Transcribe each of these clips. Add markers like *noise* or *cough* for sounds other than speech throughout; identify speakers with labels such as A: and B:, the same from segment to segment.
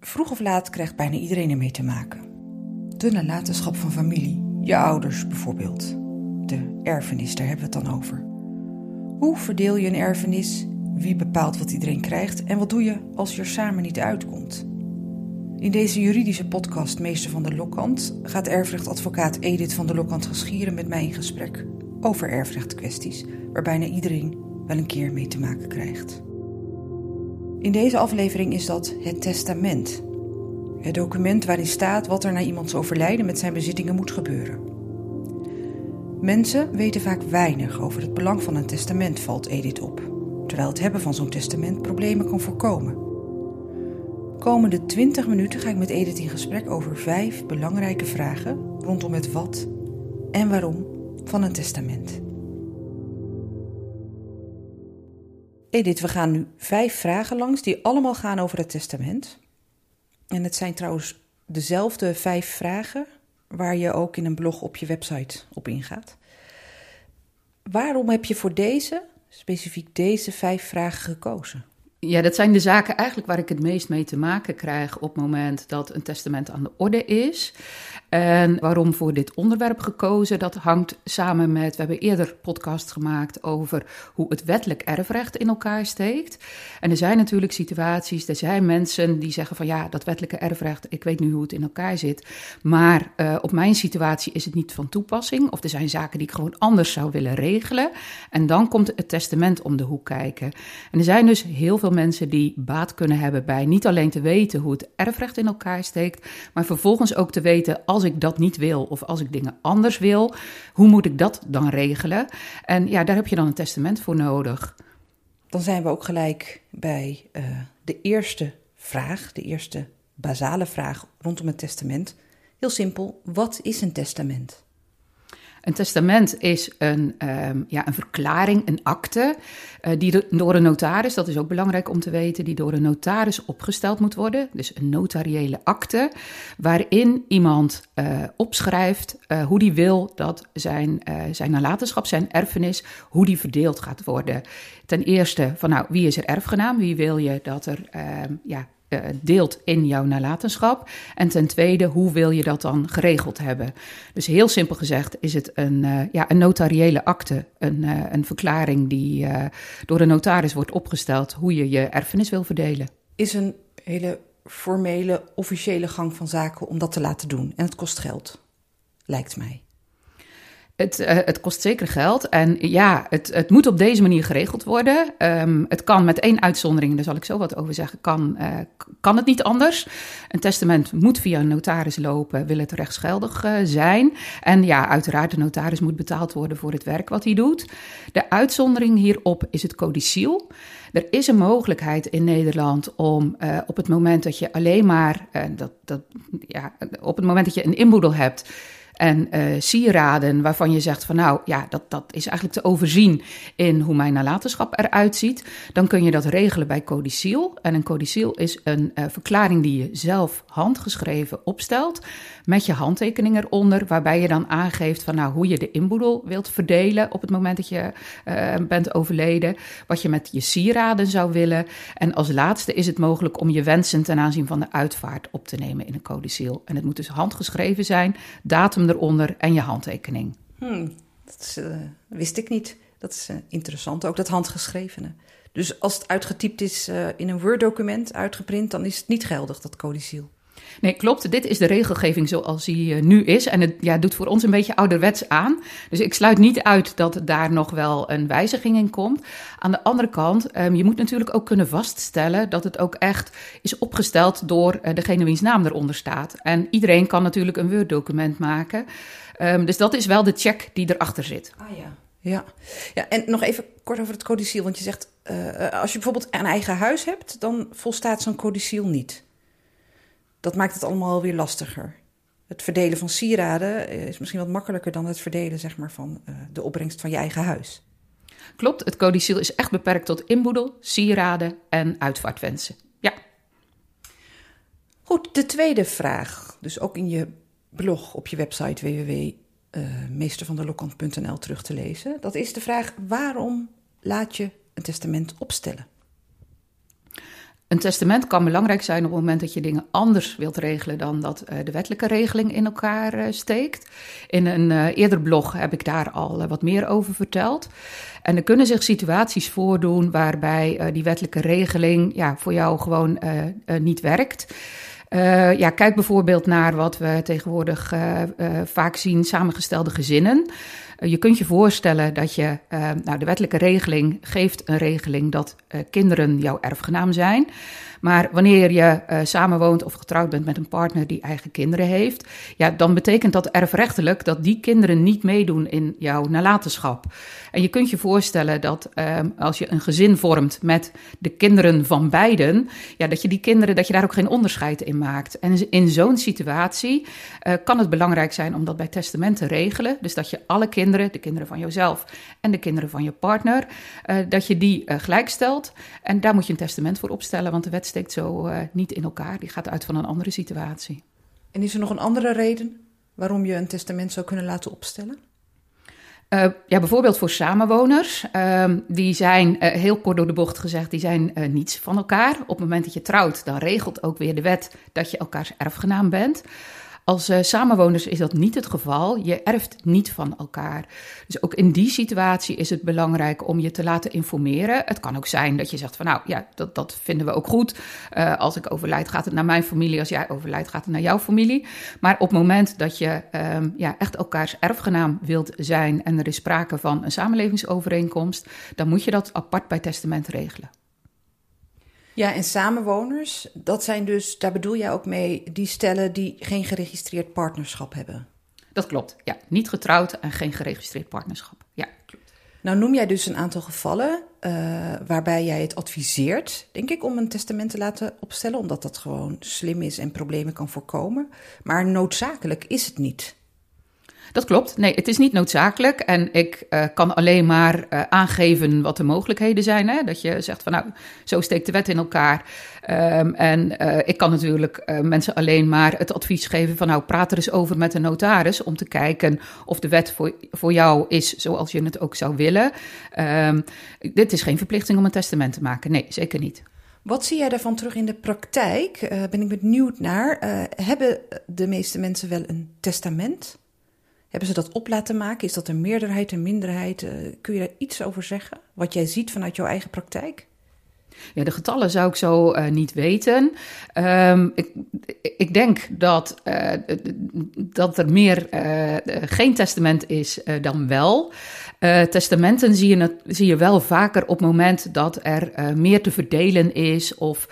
A: Vroeg of laat krijgt bijna iedereen ermee te maken. De nalatenschap van familie, je ouders bijvoorbeeld. De erfenis, daar hebben we het dan over. Hoe verdeel je een erfenis? Wie bepaalt wat iedereen krijgt? En wat doe je als je er samen niet uitkomt? In deze juridische podcast Meester van de Lokkant gaat erfrechtadvocaat Edith van der Lokkant Geschieren met mij in gesprek over erfrechtkwesties, waar bijna iedereen wel een keer mee te maken krijgt. In deze aflevering is dat het testament. Het document waarin staat wat er na iemands overlijden met zijn bezittingen moet gebeuren. Mensen weten vaak weinig over het belang van een testament, valt Edith op, terwijl het hebben van zo'n testament problemen kan voorkomen. Komende 20 minuten ga ik met Edith in gesprek over vijf belangrijke vragen rondom het wat en waarom van een testament. Edith, we gaan nu vijf vragen langs die allemaal gaan over het testament. En het zijn trouwens dezelfde vijf vragen waar je ook in een blog op je website op ingaat. Waarom heb je voor deze, specifiek deze vijf vragen gekozen?
B: Ja, dat zijn de zaken eigenlijk waar ik het meest mee te maken krijg op het moment dat een testament aan de orde is. En waarom voor dit onderwerp gekozen, dat hangt samen met, we hebben eerder podcast gemaakt over hoe het wettelijk erfrecht in elkaar steekt. En er zijn natuurlijk situaties, er zijn mensen die zeggen van ja, dat wettelijke erfrecht, ik weet nu hoe het in elkaar zit, maar uh, op mijn situatie is het niet van toepassing. Of er zijn zaken die ik gewoon anders zou willen regelen. En dan komt het testament om de hoek kijken. En er zijn dus heel veel mensen die baat kunnen hebben bij niet alleen te weten hoe het erfrecht in elkaar steekt, maar vervolgens ook te weten als ik dat niet wil of als ik dingen anders wil, hoe moet ik dat dan regelen? En ja, daar heb je dan een testament voor nodig.
A: Dan zijn we ook gelijk bij uh, de eerste vraag, de eerste basale vraag rondom het testament. Heel simpel, wat is een testament?
B: Een testament is een, um, ja, een verklaring, een akte, uh, die door een notaris, dat is ook belangrijk om te weten, die door een notaris opgesteld moet worden. Dus een notariële akte, waarin iemand uh, opschrijft uh, hoe die wil dat zijn, zijn nalatenschap, zijn erfenis, hoe die verdeeld gaat worden. Ten eerste van nou, wie is er erfgenaam? Wie wil je dat er ehm, ja, deelt in jouw nalatenschap. En ten tweede, hoe wil je dat dan geregeld hebben? Dus heel simpel gezegd is het een, uh, ja, een notariële akte, een, uh, een verklaring die door een notaris wordt opgesteld hoe je je erfenis wil verdelen.
A: Is een hele formele, officiële gang van zaken om dat te laten doen. En het kost geld, lijkt mij.
B: Het, uh, het, kost zeker geld. En ja, het, het, moet op deze manier geregeld worden. Um, het kan met één uitzondering, daar zal ik zo wat over zeggen, kan, uh, kan het niet anders. Een testament moet via een notaris lopen, wil het rechtsgeldig uh, zijn. En ja, uiteraard, de notaris moet betaald worden voor het werk wat hij doet. De uitzondering hierop is het codiciel. Er is een mogelijkheid in Nederland om op het moment dat je alleen maar, dat, dat, ja, op het moment dat je een inboedel hebt en uh, sieraden waarvan je zegt van nou ja, dat, dat is eigenlijk te overzien in hoe mijn nalatenschap eruit ziet, dan kun je dat regelen bij codiciel. En een codiciel is een uh, verklaring die je zelf handgeschreven opstelt met je handtekening eronder, waarbij je dan aangeeft van nou hoe je de inboedel wilt verdelen op het moment dat je uh, bent overleden, wat je met je sieraden zou willen. En als laatste is het mogelijk om je wensen ten aanzien van de uitvaart op te nemen in een codiciel. En het moet dus handgeschreven zijn, datum eronder en je handtekening.
A: Hmm, dat is, uh, wist ik niet. Dat is uh, interessant, ook dat handgeschrevene. Dus als het uitgetypt is uh, in een Word-document, uitgeprint, dan is het niet geldig, dat codiciel.
B: Nee, klopt. Dit is de regelgeving zoals die uh, nu is. En het ja, doet voor ons een beetje ouderwets aan. Dus ik sluit niet uit dat daar nog wel een wijziging in komt. Aan de andere kant, um, je moet natuurlijk ook kunnen vaststellen dat het ook echt is opgesteld door uh, degene wiens naam eronder staat. En iedereen kan natuurlijk een Word-document maken. Um, dus dat is wel de check die erachter zit.
A: Ah ja. Ja. ja, en nog even kort over het codiciel. Want je zegt, uh, als je bijvoorbeeld een eigen huis hebt, dan volstaat zo'n codiciel niet dat maakt het allemaal weer lastiger. Het verdelen van sieraden is misschien wat makkelijker dan het verdelen zeg maar, van uh, de opbrengst van je eigen huis.
B: Klopt, het codiciel is echt beperkt tot inboedel, sieraden en uitvaartwensen. Ja.
A: Goed, de tweede vraag, dus ook in je blog op je website www.meestervanderlokkant.nl terug te lezen. Dat is de vraag: waarom laat je een testament opstellen?
B: Een testament kan belangrijk zijn op het moment dat je dingen anders wilt regelen dan dat uh, de wettelijke regeling in elkaar uh, steekt. In een uh, eerder blog heb ik daar al wat meer over verteld. En er kunnen zich situaties voordoen waarbij die wettelijke regeling ja, voor jou gewoon niet werkt. ja, kijk bijvoorbeeld naar wat we tegenwoordig vaak zien, samengestelde gezinnen. Je kunt je voorstellen dat je, nou de wettelijke regeling geeft een regeling dat kinderen jouw erfgenaam zijn. Maar wanneer je uh, samenwoont of getrouwd bent met een partner die eigen kinderen heeft, ja, dan betekent dat erfrechtelijk dat die kinderen niet meedoen in jouw nalatenschap. En je kunt je voorstellen dat um, als je een gezin vormt met de kinderen van beiden, ja, dat je die kinderen, dat je daar ook geen onderscheid in maakt. En in zo'n situatie uh, kan het belangrijk zijn om dat bij testament te regelen. Dus dat je alle kinderen, de kinderen van jezelf en de kinderen van je partner, uh, dat je die gelijkstelt. En daar moet je een testament voor opstellen, want de wet steekt zo uh, niet in elkaar. Die gaat uit van een andere situatie.
A: En is er nog een andere reden waarom je een testament zou kunnen laten opstellen?
B: Uh, ja, bijvoorbeeld voor samenwoners. Uh, die zijn, uh, heel kort door de bocht gezegd, die zijn niets van elkaar. Op het moment dat je trouwt, dan regelt ook weer de wet dat je elkaars erfgenaam bent. Als uh, samenwoners is dat niet het geval. Je erft niet van elkaar. Dus ook in die situatie is het belangrijk om je te laten informeren. Het kan ook zijn dat je zegt van nou ja, dat, dat vinden we ook goed. Uh, als ik overlijd gaat het naar mijn familie. Als jij overlijdt gaat het naar jouw familie. Maar op het moment dat je um, ja, echt elkaars erfgenaam wilt zijn en er is sprake van een samenlevingsovereenkomst, dan moet je dat apart bij testament regelen.
A: Ja, en samenwoners, dat zijn dus, daar bedoel jij ook mee, die stellen die geen geregistreerd partnerschap hebben.
B: Dat klopt, ja. Niet getrouwd en geen geregistreerd partnerschap. Ja, klopt.
A: Nou noem jij dus een aantal gevallen uh, waarbij jij het adviseert, denk ik, om een testament te laten opstellen, omdat dat gewoon slim is en problemen kan voorkomen. Maar noodzakelijk is het niet.
B: Dat klopt. Nee, het is niet noodzakelijk. En ik uh, kan alleen maar uh, aangeven wat de mogelijkheden zijn. Hè? Dat je zegt van nou, zo steekt de wet in elkaar. Um, en uh, ik kan natuurlijk mensen alleen maar het advies geven van nou, praat er eens over met de notaris. Om te kijken of de wet voor, voor jou is zoals je het ook zou willen. Um, dit is geen verplichting om een testament te maken. Nee, zeker niet.
A: Wat zie jij daarvan terug in de praktijk? ben ik benieuwd naar. hebben de meeste mensen wel een testament? Hebben ze dat op laten maken? Is dat een meerderheid, een minderheid? Uh, kun je daar iets over zeggen? Wat jij ziet vanuit jouw eigen praktijk?
B: Ja, de getallen zou ik zo uh, niet weten. Um, ik, ik, denk dat, uh, dat er meer geen testament is dan wel. testamenten zie je, zie je wel vaker op het moment dat er meer te verdelen is of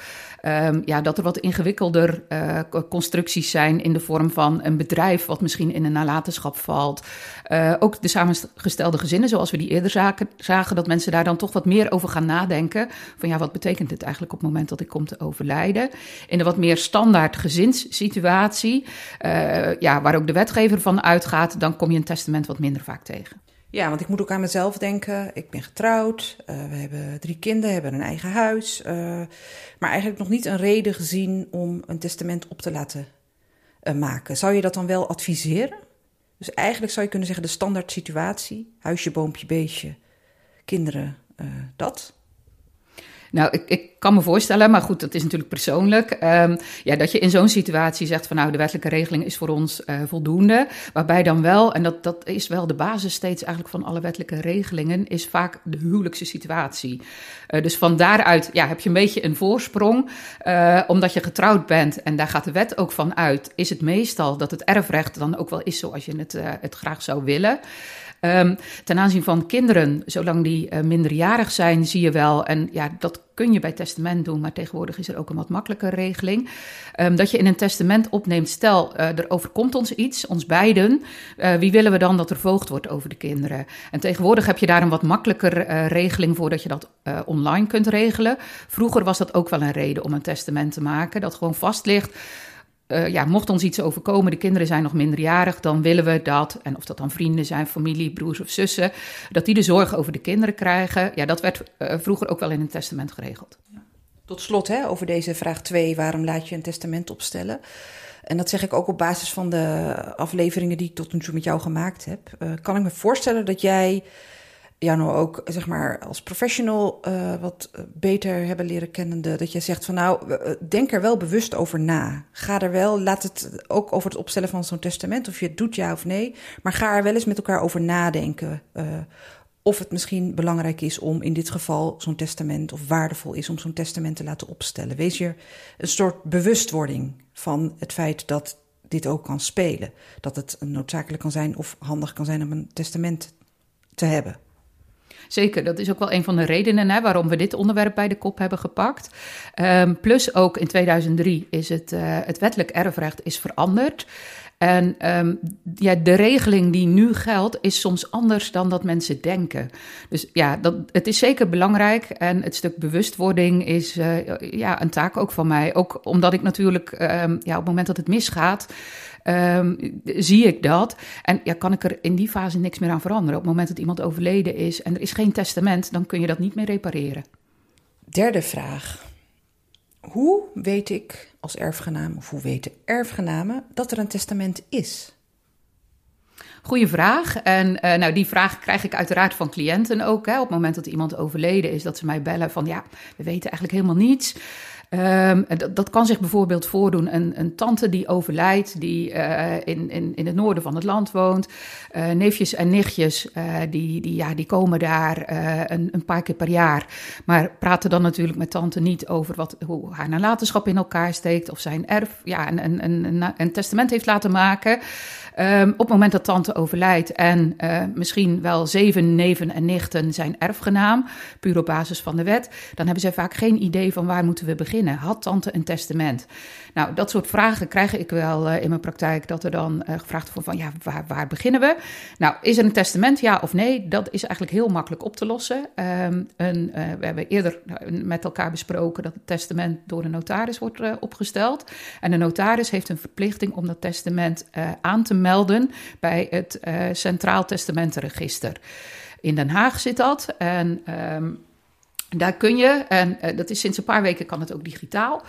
B: um, ja, dat er wat ingewikkelder uh, constructies zijn in de vorm van een bedrijf wat misschien in een nalatenschap valt. Uh, ook de samengestelde gezinnen, zoals we die eerder zagen, dat mensen daar dan toch wat meer over gaan nadenken. Van ja, wat betekent dit eigenlijk op het moment dat ik kom te overlijden? In een wat meer standaard gezinssituatie, uh, ja, waar ook de wetgever van uitgaat, dan kom je een testament wat minder vaak tegen.
A: Ja, want ik moet ook aan mezelf denken. Ik ben getrouwd, uh, we hebben drie kinderen, hebben een eigen huis. Uh, maar eigenlijk nog niet een reden gezien om een testament op te laten uh, maken. Zou je dat dan wel adviseren? Dus eigenlijk zou je kunnen zeggen de standaard situatie. Huisje, boompje, beestje, kinderen, dat.
B: Nou, ik, kan me voorstellen, maar goed, dat is natuurlijk persoonlijk. Um, ja, dat je in zo'n situatie zegt van nou, de wettelijke regeling is voor ons uh, voldoende. Waarbij dan wel, en dat, dat is wel de basis steeds eigenlijk van alle wettelijke regelingen, is vaak de huwelijkse situatie. Uh, dus van daaruit ja, heb je een beetje een voorsprong. Uh, omdat je getrouwd bent en daar gaat de wet ook van uit, is het meestal dat het erfrecht dan ook wel is zoals je het, het graag zou willen. Um, ten aanzien van kinderen, zolang die uh, minderjarig zijn, zie je wel, en ja, dat kun je bij testament doen, maar tegenwoordig is er ook een wat makkelijker regeling. Um, dat je in een testament opneemt, stel uh, er overkomt ons iets, ons beiden, uh, wie willen we dan dat er voogd wordt over de kinderen? En tegenwoordig heb je daar een wat makkelijker uh, regeling voor dat je dat online kunt regelen. Vroeger was dat ook wel een reden om een testament te maken, dat gewoon vast ligt. Uh, ja, mocht ons iets overkomen, de kinderen zijn nog minderjarig, dan willen we dat, en of dat dan vrienden zijn, familie, broers of zussen, dat die de zorg over de kinderen krijgen. Ja, dat werd uh, vroeger ook wel in een testament geregeld.
A: Tot slot, hè, over deze vraag 2, waarom laat je een testament opstellen? En dat zeg ik ook op basis van de afleveringen die ik tot nu toe met jou gemaakt heb. Uh, kan ik me voorstellen dat jij jou nou ook, zeg maar, als professional uh, wat beter hebben leren kennende. Dat je zegt van nou, denk er wel bewust over na. Ga er wel, laat het ook over het opstellen van zo'n testament, of je het doet ja of nee. Maar ga er wel eens met elkaar over nadenken. Of het misschien belangrijk is om in dit geval zo'n testament, of waardevol is om zo'n testament te laten opstellen. Wees je een soort bewustwording van het feit dat dit ook kan spelen. Dat het noodzakelijk kan zijn of handig kan zijn om een testament te hebben.
B: Zeker, dat is ook wel een van de redenen hè, waarom we dit onderwerp bij de kop hebben gepakt. Um, plus ook in 2003 is het, uh, het wettelijk erfrecht is veranderd. En um, ja, de regeling die nu geldt is soms anders dan dat mensen denken. Dus ja, dat, het is zeker belangrijk. En het stuk bewustwording is uh, ja, een taak ook van mij. Ook omdat ik natuurlijk um, ja, op het moment dat het misgaat. Um, zie ik dat. En ja, kan ik er in die fase niks meer aan veranderen. Op het moment dat iemand overleden is en er is geen testament, dan kun je dat niet meer repareren.
A: Derde vraag. Hoe weet ik als erfgenaam, of hoe weten erfgenamen, dat er een testament is?
B: Goeie vraag. En uh, nou, die vraag krijg ik uiteraard van cliënten ook. Hè. Op het moment dat iemand overleden is, dat ze mij bellen van ja, we weten eigenlijk helemaal niets. Um, dat, dat, kan zich bijvoorbeeld voordoen. Een, een tante die overlijdt, die uh, in, in, in het noorden van het land woont. Uh, neefjes en nichtjes, uh, die, die, ja, die komen daar een, een, paar keer per jaar. Maar praten dan natuurlijk met tante niet over wat, hoe haar nalatenschap in elkaar steekt. Of zijn erf ja, een, een, een, een testament heeft laten maken. Um, op het moment dat tante overlijdt en uh, misschien wel zeven neven en nichten zijn erfgenaam, puur op basis van de wet, dan hebben zij vaak geen idee van waar moeten we beginnen. Had tante een testament? Nou, dat soort vragen krijg ik wel uh, in mijn praktijk, dat er dan uh, gevraagd wordt van, ja, waar, waar, beginnen we? Nou, is er een testament, ja of nee? Dat is eigenlijk heel makkelijk op te lossen. Um, een, we hebben eerder met elkaar besproken dat het testament door een notaris wordt opgesteld. En de notaris heeft een verplichting om dat testament aan te melden bij het uh, Centraal Testamentenregister. In Den Haag zit dat. En um, daar kun je, en uh, dat is sinds een paar weken kan het ook digitaal.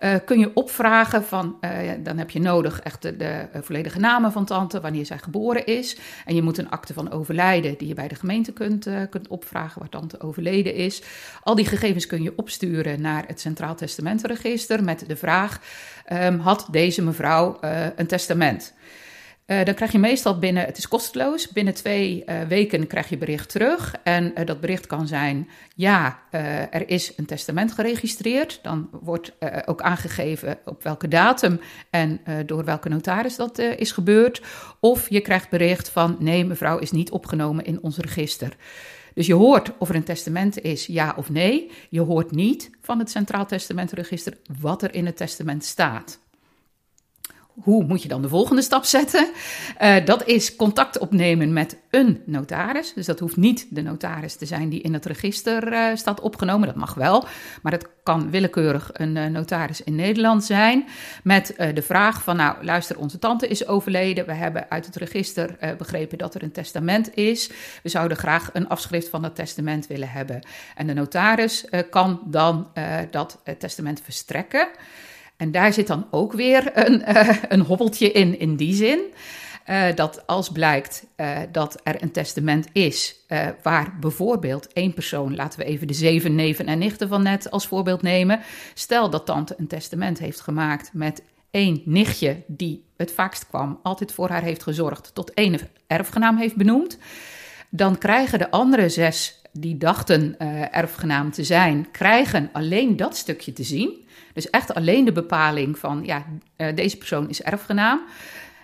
B: Uh, kun je opvragen van, dan heb je nodig echt de, volledige namen van tante, wanneer zij geboren is. En je moet een akte van overlijden die je bij de gemeente kunt, kunt opvragen waar tante overleden is. Al die gegevens kun je opsturen naar het Centraal Testamentenregister met de vraag, um, had deze mevrouw een testament? Uh, dan krijg je meestal binnen, het is kosteloos, binnen twee uh, weken krijg je bericht terug. En uh, dat bericht kan zijn, ja, er is een testament geregistreerd. Dan wordt ook aangegeven op welke datum en door welke notaris dat is gebeurd. Of je krijgt bericht van, nee, mevrouw is niet opgenomen in ons register. Dus je hoort of er een testament is, ja of nee. Je hoort niet van het Centraal Testamentenregister wat er in het testament staat hoe moet je dan de volgende stap zetten? Uh, dat is contact opnemen met een notaris. Dus dat hoeft niet de notaris te zijn die in het register uh, staat opgenomen. Dat mag wel, maar het kan willekeurig een uh, notaris in Nederland zijn. Met de vraag van, nou luister, onze tante is overleden. We hebben uit het register begrepen dat er een testament is. We zouden graag een afschrift van dat testament willen hebben. En de notaris kan dan dat testament verstrekken. En daar zit dan ook weer een, uh, *laughs* een hobbeltje in, in die zin. Uh, dat als blijkt uh, dat er een testament is waar bijvoorbeeld één persoon, laten we even de zeven neven en nichten van net als voorbeeld nemen. Stel dat tante een testament heeft gemaakt met één nichtje die het vaakst kwam, altijd voor haar heeft gezorgd, tot één erfgenaam heeft benoemd. Dan krijgen de andere zes die dachten erfgenaam te zijn, krijgen alleen dat stukje te zien. Dus echt alleen de bepaling van, ja, uh, deze persoon is erfgenaam.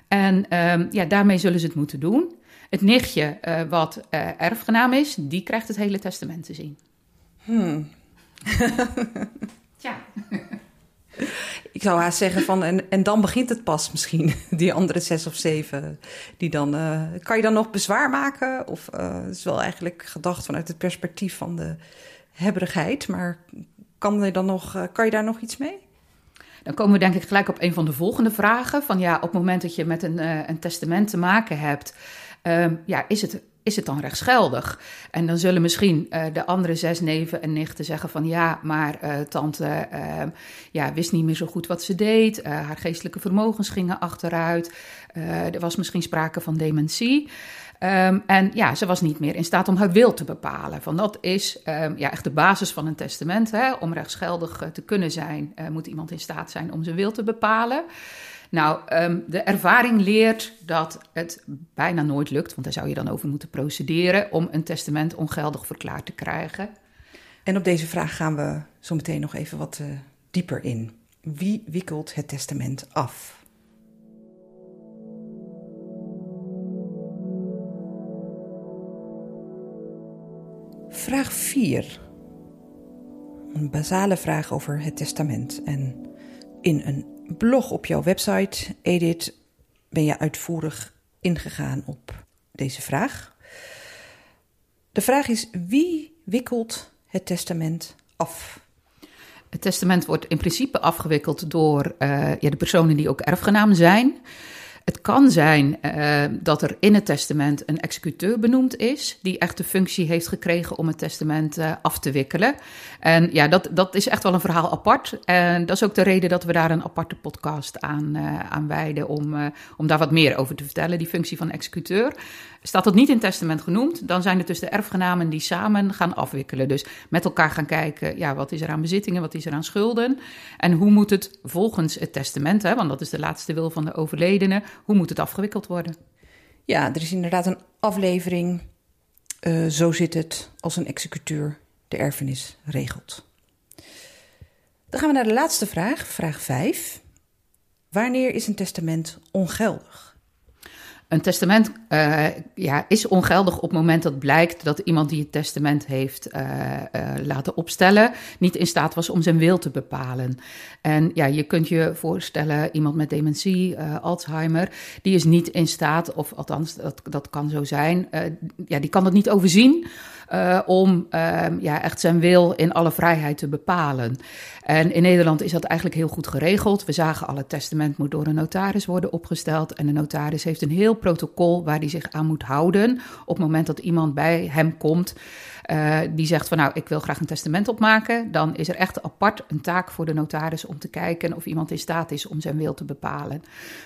B: En um, ja, daarmee zullen ze het moeten doen. Het nichtje uh, wat erfgenaam is, die krijgt het hele testament te zien.
A: Hmm.
B: Tja. *laughs*
A: Ik zou haast zeggen van, en, en dan begint het pas misschien, *laughs* die andere zes of zeven. Die dan, uh, kan je dan nog bezwaar maken? Of het is wel eigenlijk gedacht vanuit het perspectief van de hebberigheid, maar kan, je dan nog, eh, kan je daar nog iets mee?
B: Dan komen we denk ik gelijk op een van de volgende vragen. Van ja, op het moment dat je met een, een testament te maken hebt, um, ja, is het, is het dan rechtsgeldig? En dan zullen misschien uh, de andere zes neven en nichten zeggen van ja, maar uh, tante uh, ja, wist niet meer zo goed wat ze deed. haar geestelijke vermogens gingen achteruit. er was misschien sprake van dementie. Ehm, en ja, ze was niet meer in staat om haar wil te bepalen. Van dat is ehm, ja, echt de basis van een testament. Hè? Om rechtsgeldig te kunnen zijn, moet iemand in staat zijn om zijn wil te bepalen. Nou, um, de ervaring leert dat het bijna nooit lukt, want daar zou je dan over moeten procederen, om een testament ongeldig verklaard te krijgen.
A: En op deze vraag gaan we zo meteen nog even wat uh, dieper in. Wie wikkelt het testament af? Vraag 4. Een basale vraag over het testament. En in een blog op jouw website, Edith, ben je uitvoerig ingegaan op deze vraag. De vraag is: wie wikkelt het testament af?
B: Het testament wordt in principe afgewikkeld door uh, ja, de personen die ook erfgenaam zijn. Het kan zijn uh, dat er in het testament een executeur benoemd is, die echt de functie heeft gekregen om het testament uh, af te wikkelen. En ja, dat, dat is echt wel een verhaal apart. En dat is ook de reden dat we daar een aparte podcast aan, uh, aan wijden, om, om daar wat meer over te vertellen, die functie van executeur. Staat dat niet in het testament genoemd, dan zijn het dus de erfgenamen die samen gaan afwikkelen. Dus met elkaar gaan kijken, ja, wat is er aan bezittingen, wat is er aan schulden en hoe moet het volgens het testament, hè, want dat is de laatste wil van de overledene, hoe moet het afgewikkeld worden?
A: Ja, er is inderdaad een aflevering, uh, zo zit het als een executeur de erfenis regelt. Dan gaan we naar de laatste vraag, vraag 5. Wanneer is een testament ongeldig?
B: Een testament uh, ja, is ongeldig op het moment dat blijkt dat iemand die het testament heeft uh, uh, laten opstellen, niet in staat was om zijn wil te bepalen. En ja, je kunt je voorstellen, iemand met dementie, Alzheimer, die is niet in staat, of althans, dat, dat kan zo zijn, ja, die kan dat niet overzien om ja, echt zijn wil in alle vrijheid te bepalen. En in Nederland is dat eigenlijk heel goed geregeld. We zagen al, het testament moet door een notaris worden opgesteld. En de notaris heeft een heel protocol waar hij zich aan moet houden. Op het moment dat iemand bij hem komt uh, die zegt van nou, ik wil graag een testament opmaken, dan is er echt apart een taak voor de notaris om te kijken of iemand in staat is om zijn wil te bepalen.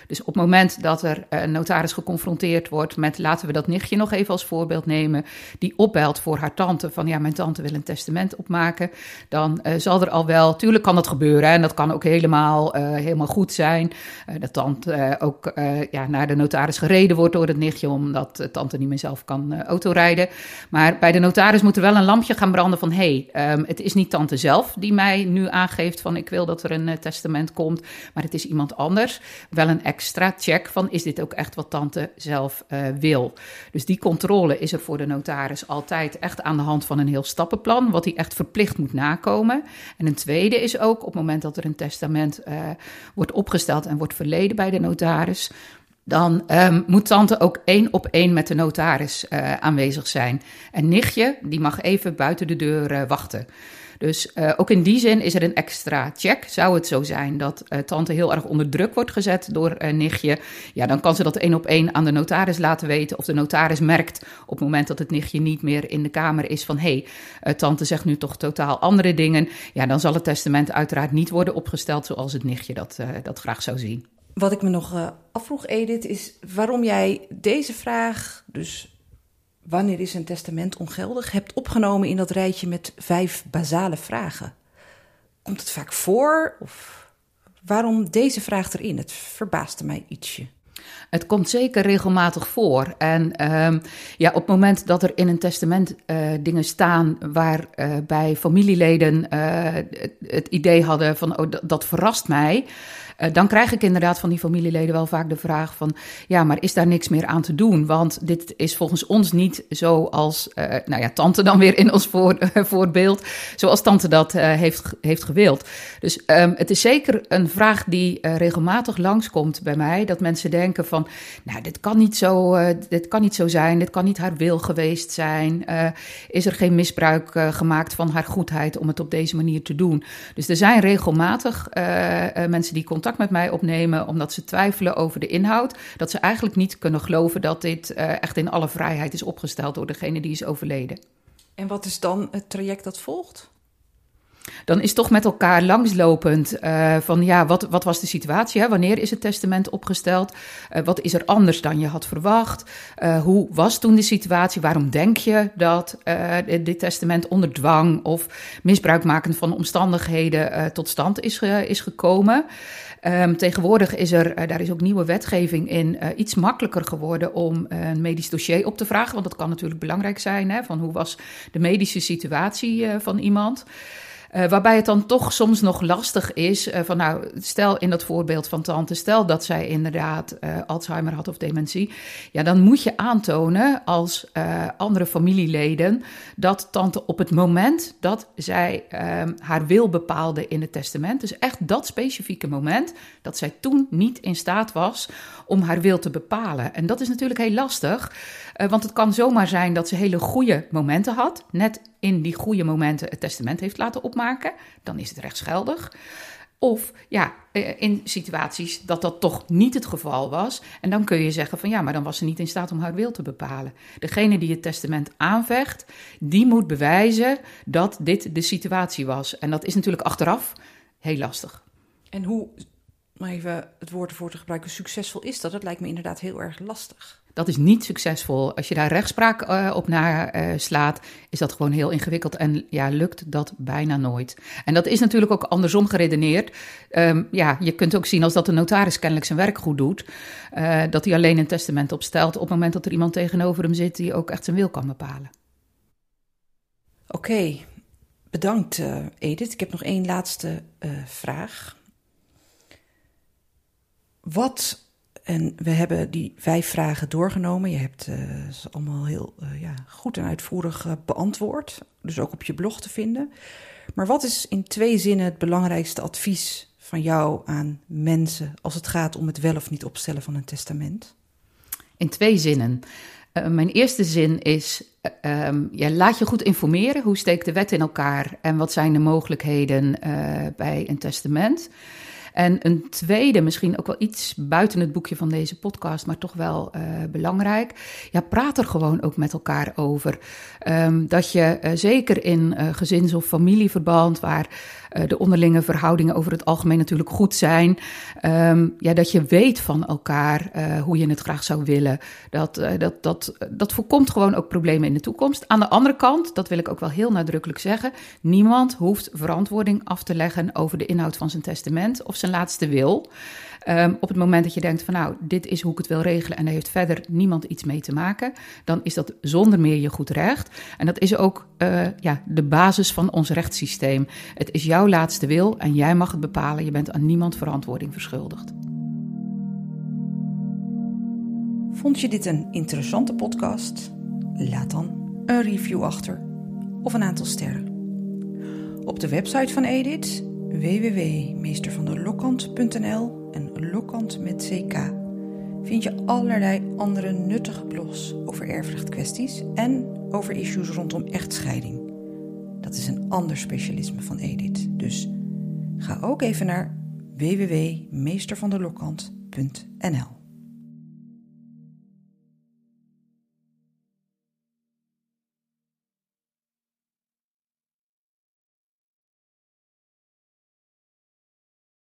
B: Dus op het moment dat er een notaris geconfronteerd wordt met, laten we dat nichtje nog even als voorbeeld nemen, die opbelt voor haar tante van ja, mijn tante wil een testament opmaken, dan uh, zal er al wel, tuurlijk kan dat gebeuren en dat kan ook helemaal, helemaal goed zijn. dat tante ook ja, naar de notaris gereden wordt door het nichtje, omdat tante niet meer zelf kan autorijden. Maar bij de notaris moet moet er wel een lampje gaan branden van... hé, hey, um, het is niet tante zelf die mij nu aangeeft van... ik wil dat er een uh, testament komt, maar het is iemand anders. Wel een extra check van is dit ook echt wat tante zelf uh, wil. Dus die controle is er voor de notaris altijd echt aan de hand van een heel stappenplan... wat hij echt verplicht moet nakomen. En een tweede is ook op het moment dat er een testament uh, wordt opgesteld... en wordt verleden bij de notaris dan um, moet tante ook één op één met de notaris uh, aanwezig zijn. En nichtje, die mag even buiten de deur uh, wachten. Dus uh, ook in die zin is er een extra check. Zou het zo zijn dat tante heel erg onder druk wordt gezet door nichtje, ja, dan kan ze dat één op één aan de notaris laten weten. Of de notaris merkt op het moment dat het nichtje niet meer in de kamer is van hé, hey, tante zegt nu toch totaal andere dingen. Ja, dan zal het testament uiteraard niet worden opgesteld zoals het nichtje dat, dat graag zou zien.
A: Wat ik me nog uh, afvroeg, Edith, is waarom jij deze vraag, dus wanneer is een testament ongeldig, hebt opgenomen in dat rijtje met vijf basale vragen. Komt het vaak voor? Of waarom deze vraag erin? Het verbaasde mij ietsje.
B: Het komt zeker regelmatig voor. En um, ja, op het moment dat er in een testament uh, dingen staan waarbij uh, familieleden uh, het, idee hadden van oh, dat verrast mij. Uh, dan krijg ik inderdaad van die familieleden wel vaak de vraag van... ja, maar is daar niks meer aan te doen? Want dit is volgens ons niet zoals, uh, nou ja, tante dan weer in ons voor, *laughs* voorbeeld... zoals tante dat heeft, heeft gewild. Dus um, het is zeker een vraag die regelmatig langskomt bij mij... dat mensen denken van, nou, dit kan niet zo, dit kan niet zo zijn... dit kan niet haar wil geweest zijn... is er geen misbruik gemaakt van haar goedheid om het op deze manier te doen? Dus er zijn regelmatig mensen die contact met mij opnemen omdat ze twijfelen over de inhoud. Dat ze eigenlijk niet kunnen geloven dat dit uh, echt in alle vrijheid is opgesteld door degene die is overleden.
A: En wat is dan het traject dat volgt?
B: Dan is toch met elkaar langslopend uh, van ja, wat, wat was de situatie? Hè? Wanneer is het testament opgesteld? Uh, wat is er anders dan je had verwacht? Uh, hoe was toen de situatie? Waarom denk je dat dit testament onder dwang of misbruikmakend van omstandigheden tot stand is, is gekomen? Um, tegenwoordig is er, daar is ook nieuwe wetgeving in, iets makkelijker geworden om een medisch dossier op te vragen. Want dat kan natuurlijk belangrijk zijn, hè, van hoe was de medische situatie van iemand. Uh, waarbij het dan toch soms nog lastig is. Uh, van nou, stel in dat voorbeeld van tante, stel dat zij inderdaad uh, Alzheimer had of dementie. Ja, dan moet je aantonen als andere familieleden dat tante op het moment dat zij ehm, haar wil bepaalde in het testament, dus echt dat specifieke moment, dat zij toen niet in staat was om haar wil te bepalen. En dat is natuurlijk heel lastig, want het kan zomaar zijn dat ze hele goede momenten had, net in die goede momenten het testament heeft laten opmaken, dan is het rechtsgeldig. Of ja, eh, in situaties dat dat toch niet het geval was. En dan kun je zeggen van ja, maar dan was ze niet in staat om haar wil te bepalen. Degene die het testament aanvecht, die moet bewijzen dat dit de situatie was. En dat is natuurlijk achteraf heel lastig.
A: En hoe, om even het woord ervoor te gebruiken, succesvol is dat? Dat lijkt me inderdaad heel erg lastig.
B: Dat is niet succesvol. Als je daar rechtspraak uh, op naar uh, slaat, is dat gewoon heel ingewikkeld en ja, lukt dat bijna nooit. En dat is natuurlijk ook andersom geredeneerd. Um, ja, je kunt ook zien als dat de notaris kennelijk zijn werk goed doet, uh, dat hij alleen een testament opstelt op het moment dat er iemand tegenover hem zit die ook echt zijn wil kan bepalen.
A: Oké, okay. bedankt Edith. Ik heb nog één laatste vraag. Wat en we hebben die vijf vragen doorgenomen. Je hebt uh, ze allemaal heel uh, ja, goed en uitvoerig uh, beantwoord. Dus ook op je blog te vinden. Maar wat is in twee zinnen het belangrijkste advies van jou aan mensen als het gaat om het wel of niet opstellen van een testament?
B: In twee zinnen. mijn eerste zin is: ja, laat je goed informeren. Hoe steekt de wet in elkaar en wat zijn de mogelijkheden bij een testament? En een tweede, misschien ook wel iets buiten het boekje van deze podcast, maar toch wel uh, belangrijk. Ja, praat er gewoon ook met elkaar over. Um, dat je uh, zeker in uh, gezins- of familieverband, waar de onderlinge verhoudingen over het algemeen natuurlijk goed zijn. Um, ja, dat je weet van elkaar uh, hoe je het graag zou willen. Dat, uh, dat, dat, dat voorkomt gewoon ook problemen in de toekomst. Aan de andere kant, dat wil ik ook wel heel nadrukkelijk zeggen, niemand hoeft verantwoording af te leggen over de inhoud van zijn testament of zijn laatste wil. Um, op het moment dat je denkt van nou, dit is hoe ik het wil regelen en daar heeft verder niemand iets mee te maken, dan is dat zonder meer je goed recht. En dat is ook uh, ja, de basis van ons rechtssysteem. Het is jouw laatste wil en jij mag het bepalen. Je bent aan niemand verantwoording verschuldigd.
A: Vond je dit een interessante podcast? Laat dan een review achter of een aantal sterren. Op de website van Edith www.meestervanderlokkant.nl en Lokkant met CK vind je allerlei andere nuttige blogs over erfrechtkwesties en over issues rondom echtscheiding. Dat is een ander specialisme van Edith, dus ga ook even naar www.meestervanderlokkant.nl